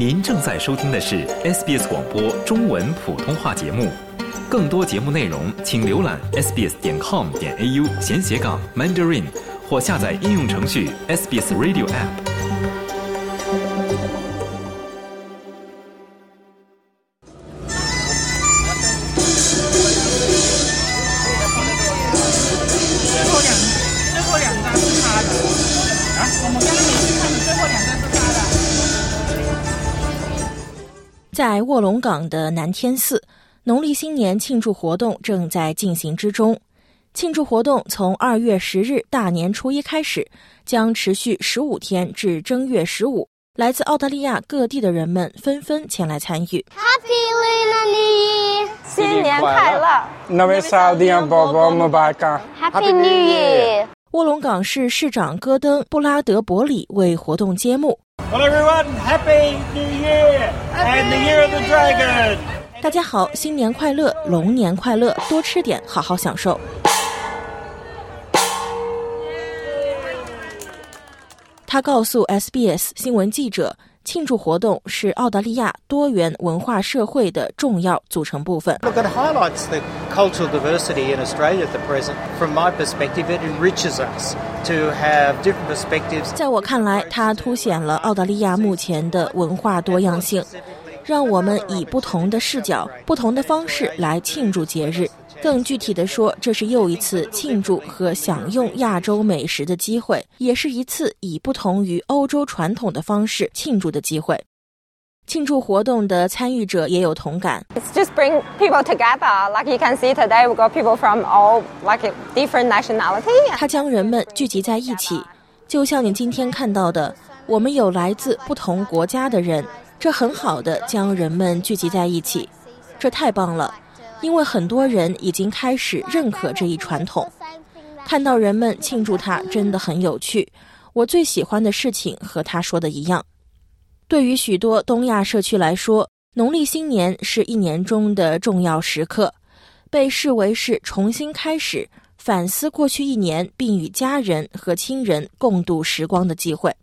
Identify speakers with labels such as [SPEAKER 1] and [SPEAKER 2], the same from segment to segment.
[SPEAKER 1] 您正在收听的是 SBS 广播中文普通话节目。更多节目内容，请浏览 sbs 点 com 点 au 闲斜杠 mandarin，或下载应用程序 SBS Radio App。
[SPEAKER 2] 最后两最后两张是他的啊，我们
[SPEAKER 3] 在卧龙岗的南天寺，农历新年庆祝活动正在进行之中。庆祝活动从二月十日大年初一开始，将持续十五天至正月十五。来自澳大利亚各地的人们纷纷前来参与。
[SPEAKER 4] Happy New Year，
[SPEAKER 5] 新年快乐
[SPEAKER 6] ！Nam s a d i b o b o m b a a
[SPEAKER 4] Happy New Year！
[SPEAKER 3] 卧龙岗市市长戈登·布拉德伯里为活动揭幕。
[SPEAKER 7] Well, everyone, Happy New Year and the Year of the Dragon.
[SPEAKER 3] 大家好，新年快乐，龙年快乐，多吃点，好好享受。他告诉 SBS 新闻记者，庆祝活动是澳大利亚多元文化社会的重要组成部分。
[SPEAKER 8] Look, it highlights the cultural diversity in Australia at the present. From my perspective, it enriches us to have different perspectives.
[SPEAKER 3] 在我看来，它凸显了澳大利亚目前的文化多样性，让我们以不同的视角、不同的方式来庆祝节日。更具体的说，这是又一次庆祝和享用亚洲美食的机会，也是一次以不同于欧洲传统的方式庆祝的机会。庆祝活动的参与者也有同感。
[SPEAKER 5] It's just bring people together. Like you can see today, we got people from all like different nationality.
[SPEAKER 3] 它将人们聚集在一起，就像你今天看到的，我们有来自不同国家的人，这很好的将人们聚集在一起，这太棒了，因为很多人已经开始认可这一传统。看到人们庆祝它真的很有趣。我最喜欢的事情和他说的一样。对于许多东亚社区来说，农历新年是一年中的重要时刻，被视为是重新开始、反思过去一年，并与家人和亲人共度时光的机会。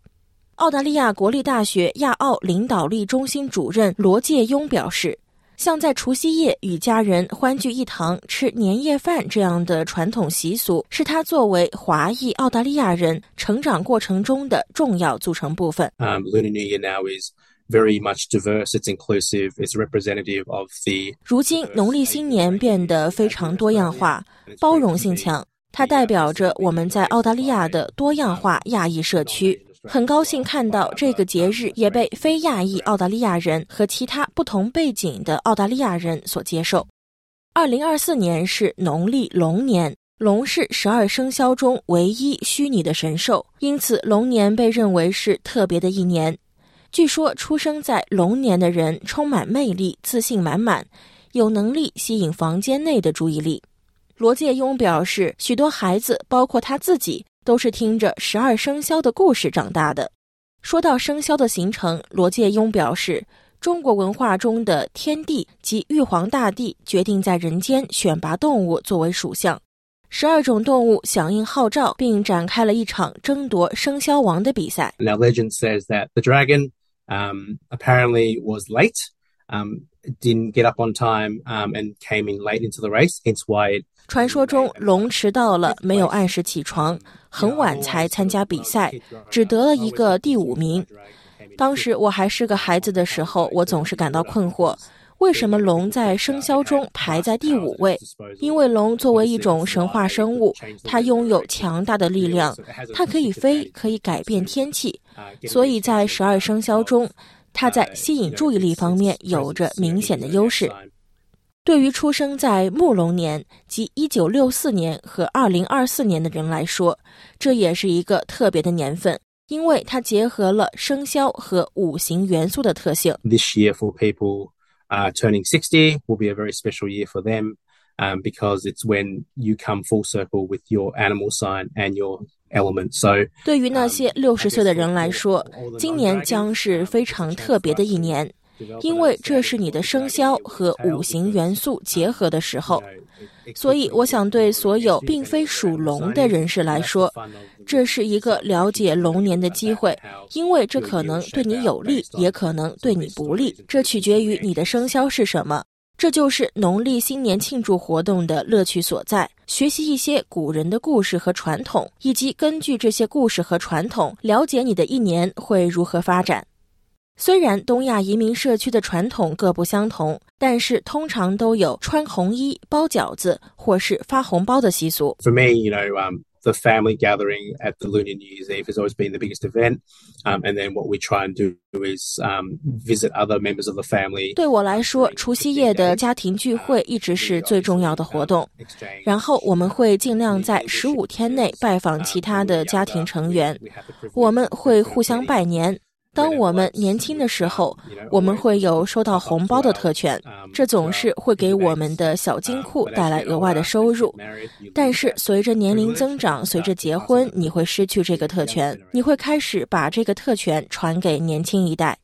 [SPEAKER 3] 澳大利亚国立大学亚澳领导力中心主任罗介庸表示，像在除夕夜与家人欢聚一堂、吃年夜饭这样的传统习俗，是他作为华裔澳大利亚人成长过程中的重要组成部分。
[SPEAKER 9] um, Lunar New Year now is very much diverse. It's inclusive. It's representative of the
[SPEAKER 3] 如今，农历新年变得非常多样化、包容性强，它代表着我们在澳大利亚的多样化亚裔社区。很高兴看到这个节日也被非亚裔澳大利亚人和其他不同背景的澳大利亚人所接受。二零二四年是农历龙年，龙是十二生肖中唯一虚拟的神兽，因此龙年被认为是特别的一年。据说出生在龙年的人充满魅力、自信满满，有能力吸引房间内的注意力。罗介庸表示，许多孩子，包括他自己，都是听着十二生肖的故事长大的。说到生肖的形成，罗介庸表示，中国文化中的天地及玉皇大帝决定在人间选拔动物作为属相，十二种动物响应号召，并展开了一场争夺生肖王的比赛。
[SPEAKER 9] now legend says that the dragon um, apparently was late, um, didn't get up on time, um, and came in late into the race. Hence why it
[SPEAKER 3] 传说中，龙迟到了，没有按时起床，很晚才参加比赛，只得了一个第五名。当时我还是个孩子的时候，我总是感到困惑，为什么龙在生肖中排在第五位？因为龙作为一种神话生物，它拥有强大的力量，它可以飞，可以改变天气，所以在十二生肖中，它在吸引注意力方面有着明显的优势。对于出生在木龙年即1964年和2024年的人来说，这也是一个特别的年份，因为它结合了生肖和五行元素的特性。
[SPEAKER 9] this year for people uh, turning 60 will be a very special year for them um, because it's when you come full circle with your animal sign and your element. So
[SPEAKER 3] 对于那些六十岁的人来说，今年将是非常特别的一年，因为这是你的生肖和五行元素结合的时候。所以，我想对所有并非属龙的人士来说，这是一个了解龙年的机会，因为这可能对你有利，也可能对你不利，这取决于你的生肖是什么。这就是农历新年庆祝活动的乐趣所在：学习一些古人的故事和传统，以及根据这些故事和传统，了解你的一年会如何发展。虽然东亚移民社区的传统各不相同，但是通常都有穿红衣、包饺子或是发红包的习俗。
[SPEAKER 9] The family gathering at the Lunar New Year's Eve has always been the biggest event. Um, and then what we try and do is um, visit other members of the family.
[SPEAKER 3] 对我来说，除夕夜的家庭聚会一直是最重要的活动。然后我们会尽量在十五天内拜访其他的家庭成员，我们会互相拜年。当我们年轻的时候，我们会有收到红包的特权，这总是会给我们的小金库带来额外的收入。但是随着年龄增长，随着结婚，你会失去这个特权，你会开始把这个特权传给年轻一代。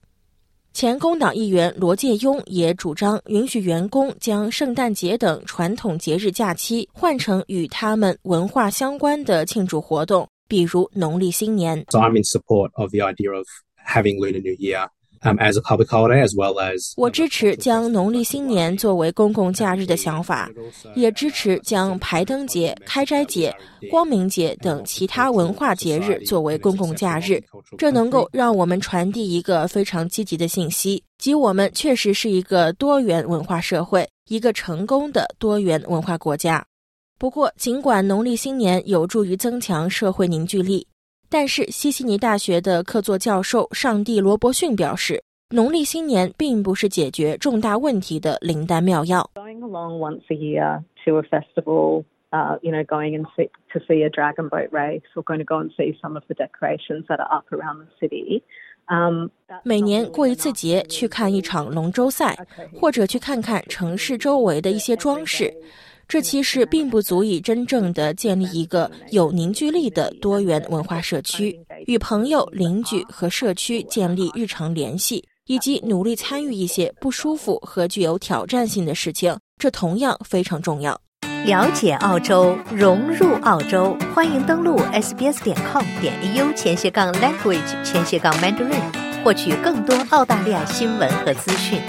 [SPEAKER 3] 前工党议员罗介庸也主张允许员工将圣诞节等传统节日假期换成与他们文化相关的庆祝活动，比如农历新年。
[SPEAKER 9] So I'm in support of the idea of having Lunar New Year um, as a public holiday as well as
[SPEAKER 3] 我支持将农历新年作为公共假日的想法，也支持将排灯节、开斋节、光明节等其他文化节日作为公共假日。这能够让我们传递一个非常积极的信息，即我们确实是一个多元文化社会，一个成功的多元文化国家。不过，尽管农历新年有助于增强社会凝聚力。但是，西悉尼大学的客座教授上帝罗伯逊表示，农历新年并不是解决重大问题的灵丹妙药。
[SPEAKER 10] Going along once a year to a festival, uh, you know, going and see, to see a dragon boat race, or going to go and see some of the decorations that are up around the city. Um,
[SPEAKER 3] 每年过一次节，去看一场龙舟赛，或者去看看城市周围的一些装饰。这其实并不足以真正的建立一个有凝聚力的多元文化社区，与朋友、邻居和社区建立日常联系，以及努力参与一些不舒服和具有挑战性的事情，这同样非常重要。
[SPEAKER 11] 了解澳洲，融入澳洲，欢迎登录 sbs 点 com 点 au 前斜杠 language 前斜杠 mandarin，获取更多澳大利亚新闻和资讯。